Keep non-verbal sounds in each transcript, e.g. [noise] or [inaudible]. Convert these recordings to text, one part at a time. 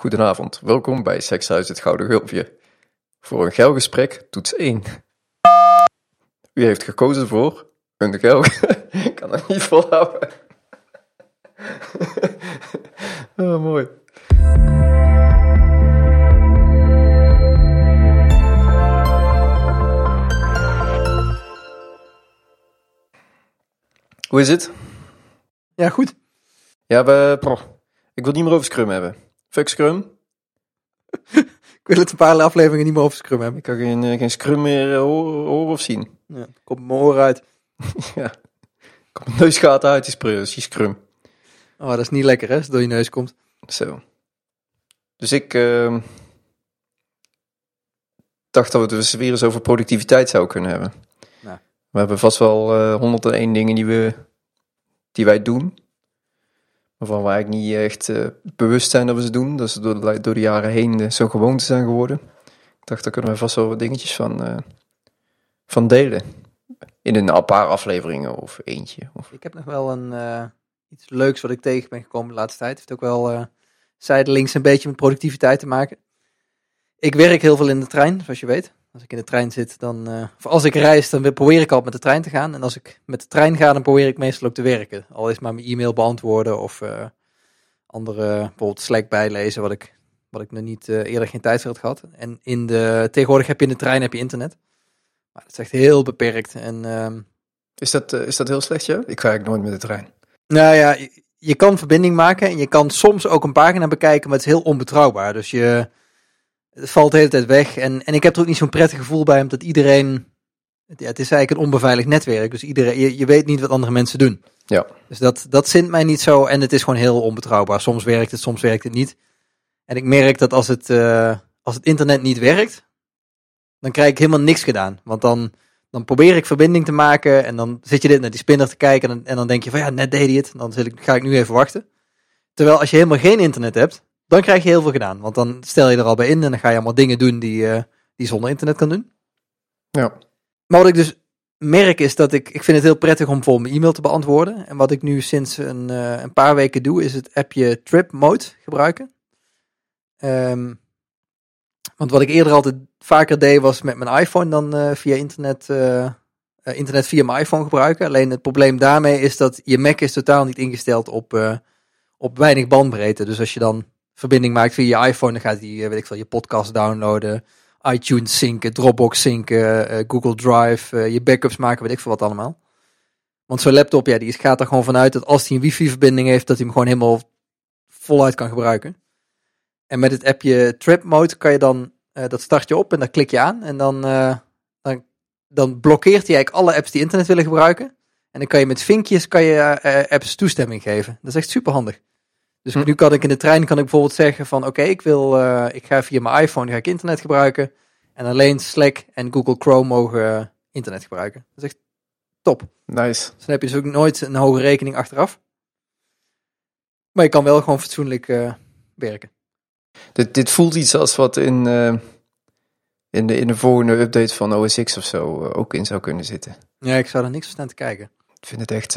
Goedenavond, welkom bij Sekshuis het Gouden Gulpje. Voor een geil gesprek, toets 1. U heeft gekozen voor een geil... [laughs] Ik kan het niet volhouden. [laughs] oh, mooi. Hoe is het? Ja, goed. Ja, we... Ik wil het niet meer over Scrum hebben. Fuck Scrum. [laughs] Ik wil het een paar afleveringen niet meer over Scrum hebben. Ik kan geen, eh, geen Scrum meer eh, horen, horen of zien. Ja, komt mijn oren uit. [laughs] ja. Komt mijn neusgaten uit die Scrum. Oh, dat is niet lekker hè, als het door je neus komt. Zo. Dus ik ehm, dacht dat we het dus weer eens over productiviteit zouden kunnen hebben. Ja. We hebben vast wel eh 101 dingen die, we, die wij doen. Waarvan we eigenlijk niet echt eh, bewust zijn dat we ze doen. Dat ze door de, jaren heen eh, zo'n gewoonte zijn geworden. Ik dacht, daar kunnen we vast wel wat dingetjes van, eh, van delen. In een paar afleveringen of eentje. Ik heb nog wel een, iets leuks wat ik tegen ben gekomen de laatste tijd. Het heeft ook wel zijdelings een beetje met productiviteit te maken. Ik werk heel veel in de trein, zoals je weet. Als ik in de trein zit, dan... eh, of als ik reis, dan probeer ik al met de trein te gaan. En als ik met de trein ga, dan probeer ik meestal ook te werken. Al is maar mijn e-mail beantwoorden of eh, andere, bijvoorbeeld Slack bijlezen, wat ik, wat ik nog niet eh, eerder geen tijd voor had gehad. En in de, tegenwoordig heb je in de trein heb je internet. Maar dat is echt heel beperkt. En ehm, Is, dat, is dat heel slecht, ja? Ik ga eigenlijk nooit met de trein. Nou ja, je, je kan verbinding maken en je kan soms ook een pagina bekijken, maar het is heel onbetrouwbaar. Dus je het valt de hele tijd weg. En, en ik heb er ook niet zo'n prettig gevoel bij, omdat iedereen. Ja, het is eigenlijk een onbeveiligd netwerk. Dus iedereen, je, je weet niet wat andere mensen doen. Ja. Dus dat, dat zint mij niet zo. En het is gewoon heel onbetrouwbaar. Soms werkt het, soms werkt het niet. En ik merk dat als het, eh, als het internet niet werkt, dan krijg ik helemaal niks gedaan. Want dan, dan probeer ik verbinding te maken en dan zit je dit naar die spinner te kijken en dan, en dan denk je van ja, net deed hij het. Dan zit ik, ga ik nu even wachten. Terwijl als je helemaal geen internet hebt, dan krijg je heel veel gedaan. Want dan stel je er al bij in en dan ga je allemaal dingen doen die, eh, die je zonder internet kan doen. Ja. Maar wat ik dus merk is dat ik, ik vind het heel prettig om bijvoorbeeld mijn e-mail te beantwoorden. En wat ik nu sinds een, eh, een paar weken doe, is het appje Trip Mode gebruiken. Ehm, want wat ik eerder altijd vaker deed, was met mijn iPhone dan eh, via internet, internet via mijn iPhone gebruiken. Alleen het probleem daarmee is dat je Mac is totaal niet ingesteld op, op weinig bandbreedte. Dus als je dan verbinding maakt via je iPhone, dan gaat hij, eh, weet ik veel, je podcast downloaden, iTunes zinken, Dropbox zinken, eh, Google Drive, eh, je backups maken, weet ik veel wat allemaal. Want zo'n laptop, ja, die gaat er gewoon vanuit dat als hij een wifi-verbinding heeft, dat hij hem gewoon helemaal voluit kan gebruiken. En met het appje Trip Mode kan je dan, dat start je op en dan klik je aan. En dan, dan, dan blokkeert hij eigenlijk alle apps die internet willen gebruiken. En dan kan je met vinkjes kan je, apps toestemming geven. Dat is echt super handig. Dus Hm. nu kan ik in de trein kan ik bijvoorbeeld zeggen van oké, ik wil, eh, ik ga via mijn iPhone ga ik internet gebruiken. En alleen Slack en Google Chrome mogen eh, internet gebruiken. Dat is echt top. Nice. Dus dan heb je dus ook nooit een hoge rekening achteraf. Maar je kan wel gewoon fatsoenlijk eh, werken. Dit, dit voelt iets als wat in, in, de, in de volgende update van OS X of zo ook in zou kunnen zitten. Ja, ik zou er niks van staan te kijken. Ik vind het echt.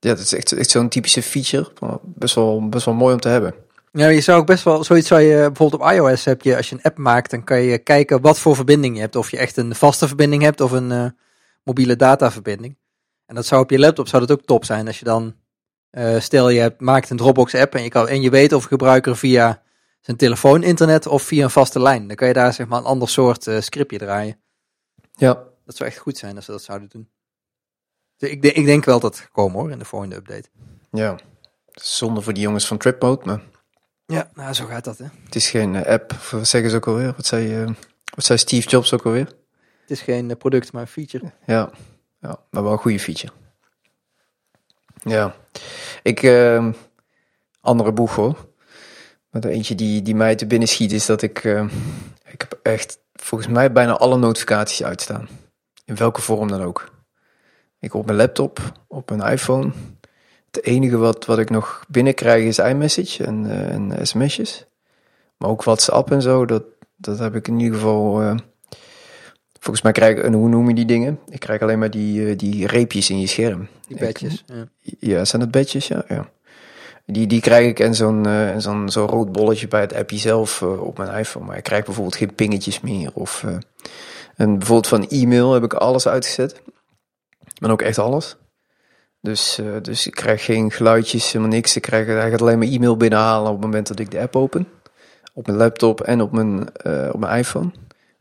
Eh, ja, het is echt, echt zo'n typische feature. Best wel, best wel mooi om te hebben. Ja, je zou ook best wel, zoiets zou je bijvoorbeeld op iOS heb je, als je een app maakt, dan kan je kijken wat voor verbinding je hebt. Of je echt een vaste verbinding hebt of een eh, mobiele dataverbinding. En dat zou op je laptop zou dat ook top zijn als je dan, eh, stel je hebt, maakt een Dropbox app en je, kan, en je weet of een gebruiker via zijn telefoon internet of via een vaste lijn. Dan kan je daar zeg maar een ander soort eh, scriptje draaien. Ja. Dat zou echt goed zijn als ze dat zouden doen. Dus ik, denk- ik denk wel dat het gaat komen hoor, in de volgende update. Ja. Zonde voor die jongens van Trip Mode, maar Ja, nou zo gaat dat hè. het is geen eh, app. Wat zeggen ze ook alweer? Wat zei, eh, wat zei Steve Jobs ook alweer? Het is geen eh, product, maar een feature. Ja, ja maar wel een goede feature. Ja, ik, eh, andere boeg hoor. Maar de eentje die, die mij te binnen schiet is dat ik, eh, ik heb echt volgens mij bijna alle notificaties uitstaan. In welke vorm dan ook. Ik op mijn laptop, op mijn iPhone. Het enige wat, wat ik nog binnenkrijg is iMessage en, eh, en sms'jes. Maar ook WhatsApp en zo, dat, dat heb ik in ieder geval... eh, Volgens mij krijg ik, en hoe noem je die dingen? Ik krijg alleen maar die, eh, die reepjes in je scherm. Die Ik- badges. Ja. Ja, zijn het badges? Ja, ja. Die, die krijg ik en zo'n uh, zo'n zo'n rood bolletje bij het appje zelf uh, op mijn iPhone. Maar ik krijg bijvoorbeeld geen pingetjes meer. Of uh, en bijvoorbeeld van e-mail heb ik alles uitgezet. Maar ook echt alles. Dus, dus ik krijg geen geluidjes, helemaal niks. Ik krijg eigenlijk alleen maar e-mail binnenhalen op het moment dat ik de app open. Op mijn laptop en op mijn, op mijn iPhone.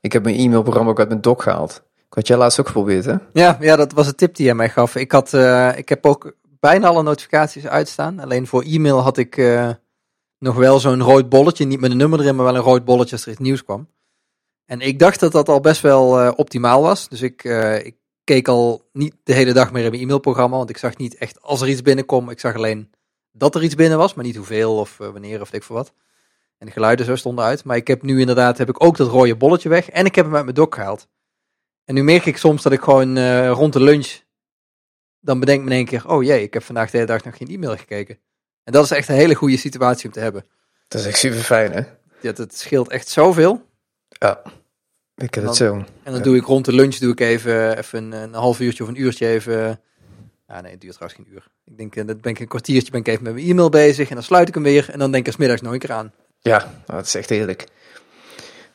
Ik heb mijn e-mailprogramma ook uit mijn dock gehaald. Ik had jij laatst ook geprobeerd, hè? Ja, ja, dat was een tip die jij mij gaf. Ik, had, ik heb ook bijna alle notificaties uitstaan. Alleen voor e-mail had ik nog wel zo'n rood bolletje. Niet met een nummer erin, maar wel een rood bolletje als er iets nieuws kwam. En ik dacht dat dat al best wel optimaal was. Dus ik, ik keek al niet de hele dag meer in mijn e-mailprogramma. Want ik zag niet echt als er iets binnenkwam. Ik zag alleen dat er iets binnen was, maar niet hoeveel of wanneer of ik voor wat. En de geluiden zo stonden uit. Maar ik heb nu inderdaad heb ik ook dat rode bolletje weg. En ik heb hem uit mijn dock gehaald. En nu merk ik soms dat ik gewoon rond de lunch dan bedenk me in één keer, oh jee, ik heb vandaag de hele dag nog geen e-mail gekeken. En dat is echt een hele goede situatie om te hebben. Dat is echt super fijn, hè? Ja, dat scheelt echt zoveel. Ja, ik heb het zo. En dan doe ik rond de lunch doe ik even, even een, een, half uurtje of een uurtje even... Ja, nee, het duurt trouwens geen uur. Ik denk, eh, dat ben ik een kwartiertje ben ik even met mijn e-mail bezig en dan sluit ik hem weer en dan denk ik er middags nog een keer aan. Ja, nou, dat is echt heerlijk.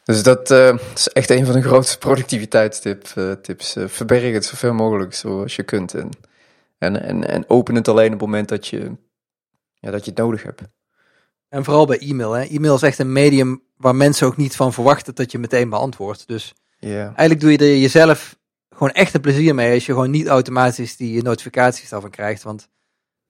Dus dat uh, is echt een van de grootste productiviteitstips. Uh, tips. Uh, verberg het zoveel mogelijk zoals je kunt. En en, en, en open het alleen op het moment dat je, ja, dat je het nodig hebt. En vooral bij e-mail. Hè? E-mail is echt een medium waar mensen ook niet van verwachten dat je meteen beantwoordt. Dus yeah. eigenlijk doe je er jezelf gewoon echt een plezier mee als je gewoon niet automatisch die notificaties daarvan krijgt. Want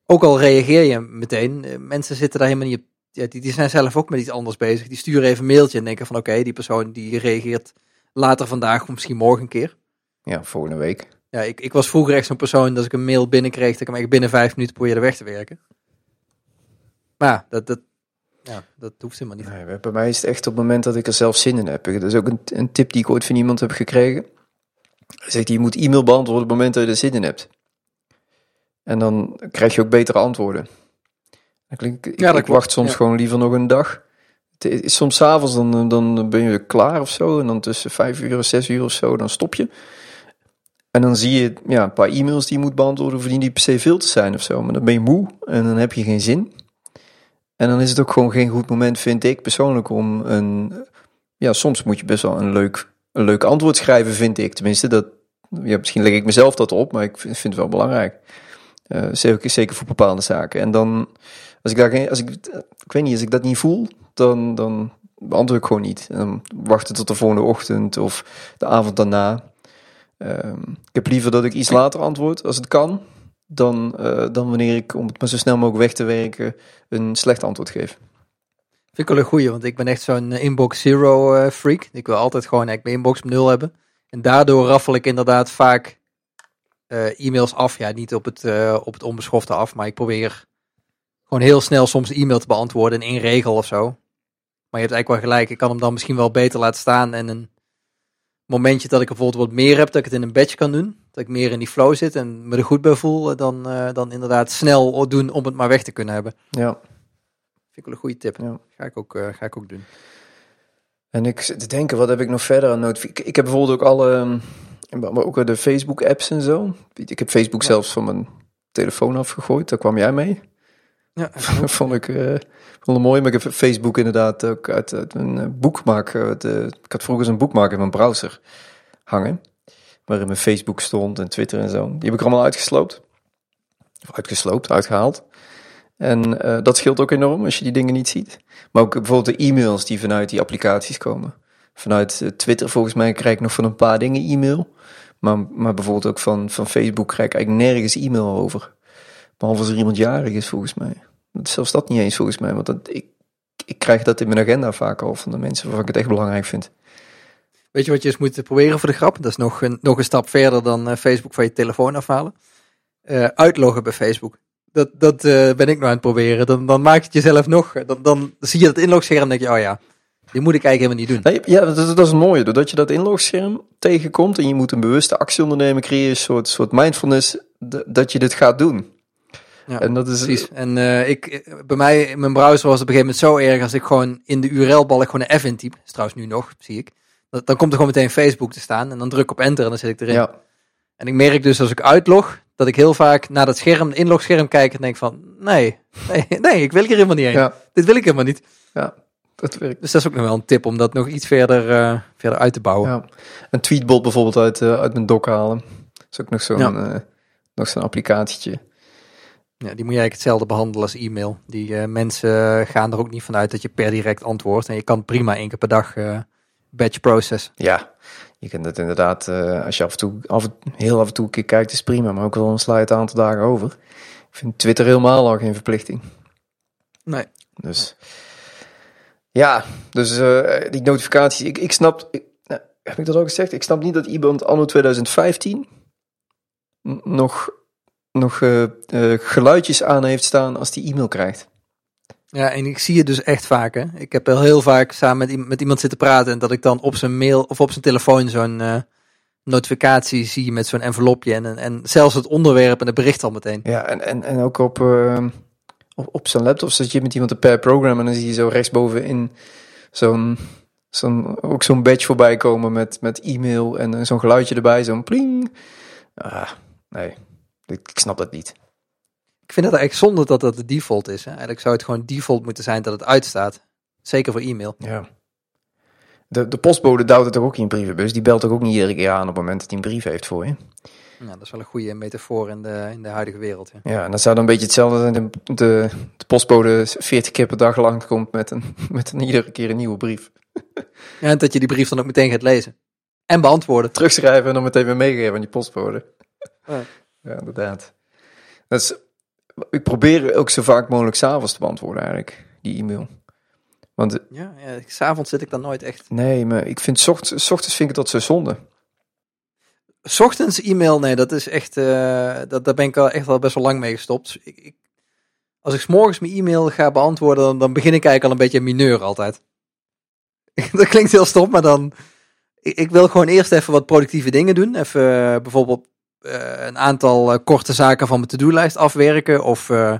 ook al reageer je meteen, eh, mensen zitten daar helemaal niet op. Ja, die, die zijn zelf ook met iets anders bezig. Die sturen even een mailtje en denken van oké, die persoon die reageert later vandaag of misschien morgen een keer. Ja, volgende week. Ja, ik, ik was vroeger echt zo'n persoon dat als ik een mail binnenkreeg, dat ik hem echt binnen vijf minuten probeerde weg te werken. Maar ja, dat, dat, ja, dat hoeft helemaal niet. Nee, bij mij is het echt op het moment dat ik er zelf zin in heb. Dat is ook een, een tip die ik ooit van iemand heb gekregen. Hij zegt, je moet e-mail beantwoorden op het moment dat je er zin in hebt. En dan krijg je ook betere antwoorden. Ik, ik, ja, ik wacht soms gewoon liever nog een dag. Soms s'avonds dan, dan ben je klaar of zo. En dan tussen vijf uur en zes uur of zo, dan stop je. En dan zie je ja, een paar e-mails die je moet beantwoorden, hoeven die niet per se veel te zijn of zo. Maar dan ben je moe en dan heb je geen zin. En dan is het ook gewoon geen goed moment, vind ik persoonlijk, om een. Ja, soms moet je best wel een leuk, een leuk antwoord schrijven, vind ik. Tenminste, dat, ja, misschien leg ik mezelf dat op, maar ik vind, vind het wel belangrijk. Uh, zeker, zeker voor bepaalde zaken. En dan, als ik daar als ik, ik weet niet, als ik dat niet voel, dan, dan beantwoord ik gewoon niet. En dan wachten tot de volgende ochtend of de avond daarna. Um, ik heb liever dat ik iets later antwoord, als het kan, dan, uh, dan wanneer ik, om het maar zo snel mogelijk weg te werken, een slecht antwoord geef. Vind ik wel een goeie, want ik ben echt zo'n eh, inbox zero uh, freak. Ik wil altijd gewoon eigenlijk mijn inbox op nul hebben. En daardoor raffel ik inderdaad vaak e-mails af. Ja, niet op het, op het onbeschofte af, maar ik probeer gewoon heel snel soms een e-mail te beantwoorden in één regel of zo. Maar je hebt eigenlijk wel gelijk, ik kan hem dan misschien wel beter laten staan en een momentje dat ik bijvoorbeeld wat meer heb, dat ik het in een batch kan doen. Dat ik meer in die flow zit en me er goed bij voel, eh, dan, uh, dan inderdaad snel doen om het maar weg te kunnen hebben. Ja. Vind ik wel een goede tip. Ja. Ga, ik ook, uh, ga ik ook doen. En ik zit te denken, wat heb ik nog verder aan notificaties? Ik heb bijvoorbeeld ook alle, maar ook de Facebook apps en zo. Ik heb Facebook zelfs van mijn telefoon afgegooid, daar kwam jij mee. Ja, [laughs] vond ik uh, vond het mooi. Maar ik heb Facebook inderdaad ook uit, uit een eh, boekmaak. De, ik had vroeger een boekmaker in mijn browser hangen. Waarin mijn Facebook stond en Twitter en zo. Die heb ik er allemaal uitgesloopt. Of uitgesloopt, uitgehaald. En uh, dat scheelt ook enorm als je die dingen niet ziet. Maar ook bijvoorbeeld de e-mails die vanuit die applicaties komen. Vanuit Twitter volgens mij krijg ik nog van een paar dingen e-mail. Maar, maar bijvoorbeeld ook van, van Facebook krijg ik eigenlijk nergens e-mail over. Behalve als er iemand jarig is, volgens mij. Zelfs dat niet eens, volgens mij. Want dat, ik, ik krijg dat in mijn agenda vaak al van de mensen waarvan ik het echt belangrijk vind. Weet je wat je eens moet proberen voor de grap? Dat is nog een, nog een stap verder dan uh, Facebook van je telefoon afhalen. Uh, uitloggen bij Facebook. Dat, dat uh, ben ik nou aan het proberen. Dan, dan maak je het jezelf nog. Dan, dan zie je dat inlogscherm en denk je, oh ja, die moet ik eigenlijk helemaal niet doen. ja, dat, dat is het mooie. Doordat je dat inlogscherm tegenkomt en je moet een bewuste actie ondernemen, creëer je een soort, soort mindfulness dat je dit gaat doen. Ja, en dat is precies. En uh, ik, bij mij, in mijn browser was het op een gegeven moment zo erg als ik gewoon in de URL-balk gewoon een F intyp. is trouwens nu nog, zie ik. Dan komt er gewoon meteen Facebook te staan en dan druk op enter en dan zit ik erin. Ja. En ik merk dus als ik uitlog, Dat ik heel vaak naar dat scherm, inlogscherm kijk en denk van, nee, nee, [laughs] nee, ik wil hier helemaal niet heen. Ja, Dit wil ik helemaal niet. ja, dat werkt. Dus dat is ook nog wel een tip om dat nog iets verder, eh, verder uit te bouwen. Ja. Een tweetbot bijvoorbeeld uit, eh, uit mijn dock halen. Dat is ook nog zo'n Ja. eh, nog zo'n applicatietje. Ja, die moet je eigenlijk hetzelfde behandelen als e-mail. Die eh, mensen gaan er ook niet vanuit dat je per direct antwoordt. En je kan prima één keer per dag eh batch processen. Ja, je kunt het inderdaad, eh, als je af en toe, af heel af en toe een keer kijkt, is prima. Maar ook wel een sla je het aantal dagen over. Ik vind Twitter helemaal al geen verplichting. Nee. Dus ja, dus eh, die notificaties, ik, ik snap, ik, nou, heb ik dat ook gezegd? Ik snap niet dat iemand anno 2015 n- nog, nog eh, eh, geluidjes aan heeft staan als die e-mail krijgt. Ja, en ik zie het dus echt vaak. Hè. Ik heb wel heel vaak samen met, met iemand zitten praten. En dat ik dan op zijn mail of op zijn telefoon zo'n eh, notificatie zie met zo'n envelopje. En, en, zelfs het onderwerp en het bericht al meteen. Ja, en, en, en ook op, eh, op, op zijn laptop zit je met iemand een per program en dan zie je zo rechtsbovenin zo'n, zo'n, ook zo'n badge voorbij komen met, met e-mail en zo'n geluidje erbij, zo'n pling. Ah, nee, ik, ik snap dat niet. Ik vind het eigenlijk zonde dat dat de default is. Hè. Eigenlijk zou het gewoon default moeten zijn dat het uitstaat. Zeker voor e-mail. Ja. De, de postbode duwt het toch ook in je brievenbus? Die belt toch ook niet iedere keer aan op het moment dat hij een brief heeft voor je? Ja, dat is wel een goede metafoor in de, in de huidige wereld. Ja. Ja, en dat zou dan een beetje hetzelfde zijn. De, de, de postbode 40 keer per dag lang komt met een, [laughs] met een iedere keer een nieuwe brief. Ja, en dat je die brief dan ook meteen gaat lezen. En beantwoorden. Terugschrijven en dan meteen weer meegeven aan die postbode. Ja. Ja, inderdaad. Dat is, ik probeer ook zo vaak mogelijk s'avonds te beantwoorden eigenlijk, die e-mail. Want Ja, ja, s'avonds zit ik dan nooit echt. nee, maar ik vind 's ochtends, ochtends vind ik dat zo zonde. 's ochtends e-mail, nee, dat is echt, eh, dat, daar ben ik al echt wel best wel lang mee gestopt. Ik, ik, als ik 's morgens mijn e-mail ga beantwoorden, dan, dan begin ik eigenlijk al een beetje een mineur altijd. [laughs] dat klinkt heel stom, maar dan, ik, ik wil gewoon eerst even wat productieve dingen doen. Even eh, bijvoorbeeld een aantal eh, korte zaken van mijn to-do-lijst afwerken. Of eh,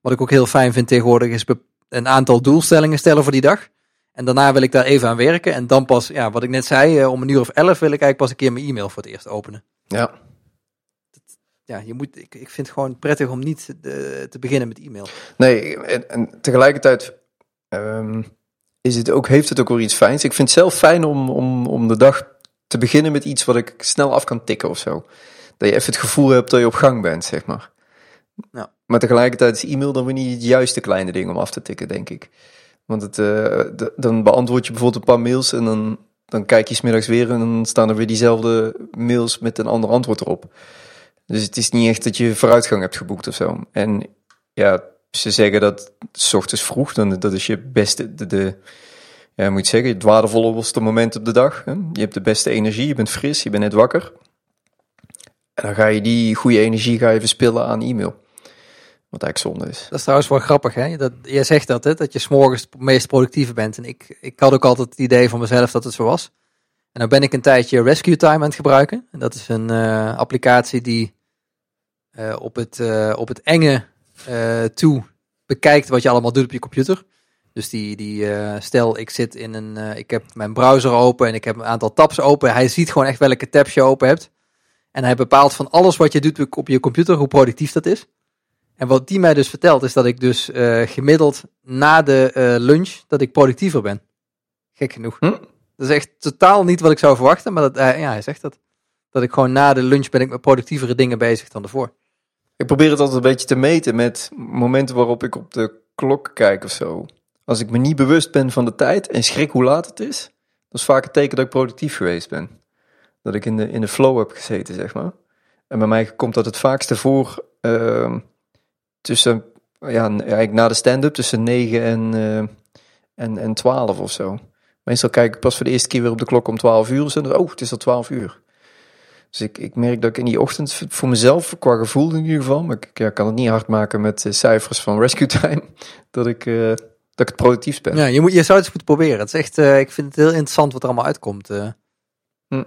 wat ik ook heel fijn vind tegenwoordig is een aantal doelstellingen stellen voor die dag. En daarna wil ik daar even aan werken. En dan pas, ja, wat ik net zei, eh, om een uur of elf wil ik eigenlijk pas een keer mijn e-mail voor het eerst openen. Ja, Ja, je moet, ik, ik vind het gewoon prettig om niet eh, te beginnen met e-mail. nee, en, en tegelijkertijd ehm, is het ook, heeft het ook weer iets fijns. Ik vind het zelf fijn om, om, om de dag te beginnen met iets wat ik snel af kan tikken of zo. Dat je even het gevoel hebt dat je op gang bent, zeg maar. Ja. Maar tegelijkertijd is e-mail dan weer niet het juiste kleine ding om af te tikken, denk ik. Want het, eh, dan beantwoord je bijvoorbeeld een paar mails en dan, dan kijk je smiddags weer en dan staan er weer diezelfde mails met een ander antwoord erop. Dus het is niet echt dat je vooruitgang hebt geboekt of zo. En ja, ze zeggen dat s ochtends vroeg, dan, dat is je beste, de, de, ja, moet je zeggen, het waardevolste moment op de dag. Hè? Je hebt de beste energie, je bent fris, je bent net wakker. En dan ga je die goede energie ga je verspillen aan e-mail. Wat eigenlijk zonde is. Dat is trouwens wel grappig, hè? Dat, jij zegt dat, hè? Dat je s'morgens het meest productieve bent. En ik, ik had ook altijd het idee van mezelf dat het zo was. En dan ben ik een tijdje Rescue Time aan het gebruiken. En dat is een eh, applicatie die eh, op, het, eh, op het enge toe bekijkt wat je allemaal doet op je computer. Dus die, die stel ik zit in een, ik heb mijn browser open en ik heb een aantal tabs open. Hij ziet gewoon echt welke tabs je open hebt. En hij bepaalt van alles wat je doet op je computer, hoe productief dat is. En wat die mij dus vertelt, is dat ik dus eh, gemiddeld na de eh, lunch, dat ik productiever ben. Gek genoeg. Hm? Dat is echt totaal niet wat ik zou verwachten, maar dat, eh, ja, hij zegt dat. Dat ik gewoon na de lunch ben ik met productievere dingen bezig dan ervoor. Ik probeer het altijd een beetje te meten met momenten waarop ik op de klok kijk of zo. Als ik me niet bewust ben van de tijd en schrik hoe laat het is, dat is vaak een teken dat ik productief geweest ben. Dat ik in de, in de flow heb gezeten, zeg maar. En bij mij komt dat het vaakste voor ehm, tussen, ja, eigenlijk na de stand-up, tussen 9 en, eh, en, en 12 of zo. Meestal kijk ik pas voor de eerste keer weer op de klok om 12 uur. En dan, oh, het is al 12 uur. Dus ik, ik merk dat ik in die ochtend, voor mezelf, qua gevoel in ieder geval, maar ik ja, kan het niet hard maken met eh, cijfers van Rescue Time, [laughs] dat ik, eh, dat ik het productief ben. Ja, je, moet, je zou het eens moeten proberen. Het is echt, eh, ik vind het heel interessant wat er allemaal uitkomt. Hm.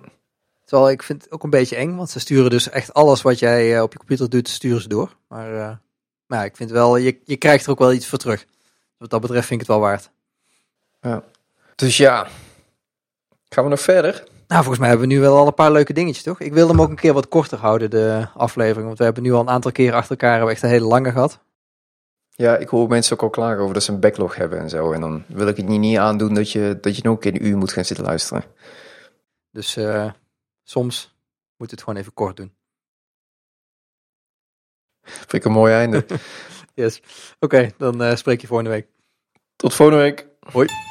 Terwijl ik vind het ook een beetje eng, want ze sturen dus echt alles wat jij eh, op je computer doet, sturen ze door. Maar, maar ja, ik vind wel, je, je krijgt er ook wel iets voor terug. Wat dat betreft vind ik het wel waard. Dus ja, gaan we nog verder? Nou, volgens mij hebben we nu wel al een paar leuke dingetjes, toch? Ik wilde hem ook een keer wat korter houden, de aflevering. Want we hebben nu al een aantal keren achter elkaar hebben echt een hele lange gehad. Ja, ik hoor mensen ook al klagen over dat ze een backlog hebben en zo. En dan wil ik het niet, niet aandoen dat je, dat je nog een keer een uur moet gaan zitten luisteren. Dus eh, soms moet het gewoon even kort doen. Vind ik een mooi einde. [laughs] Yes. Oké, dan eh, spreek je volgende week. Tot volgende week. Hoi.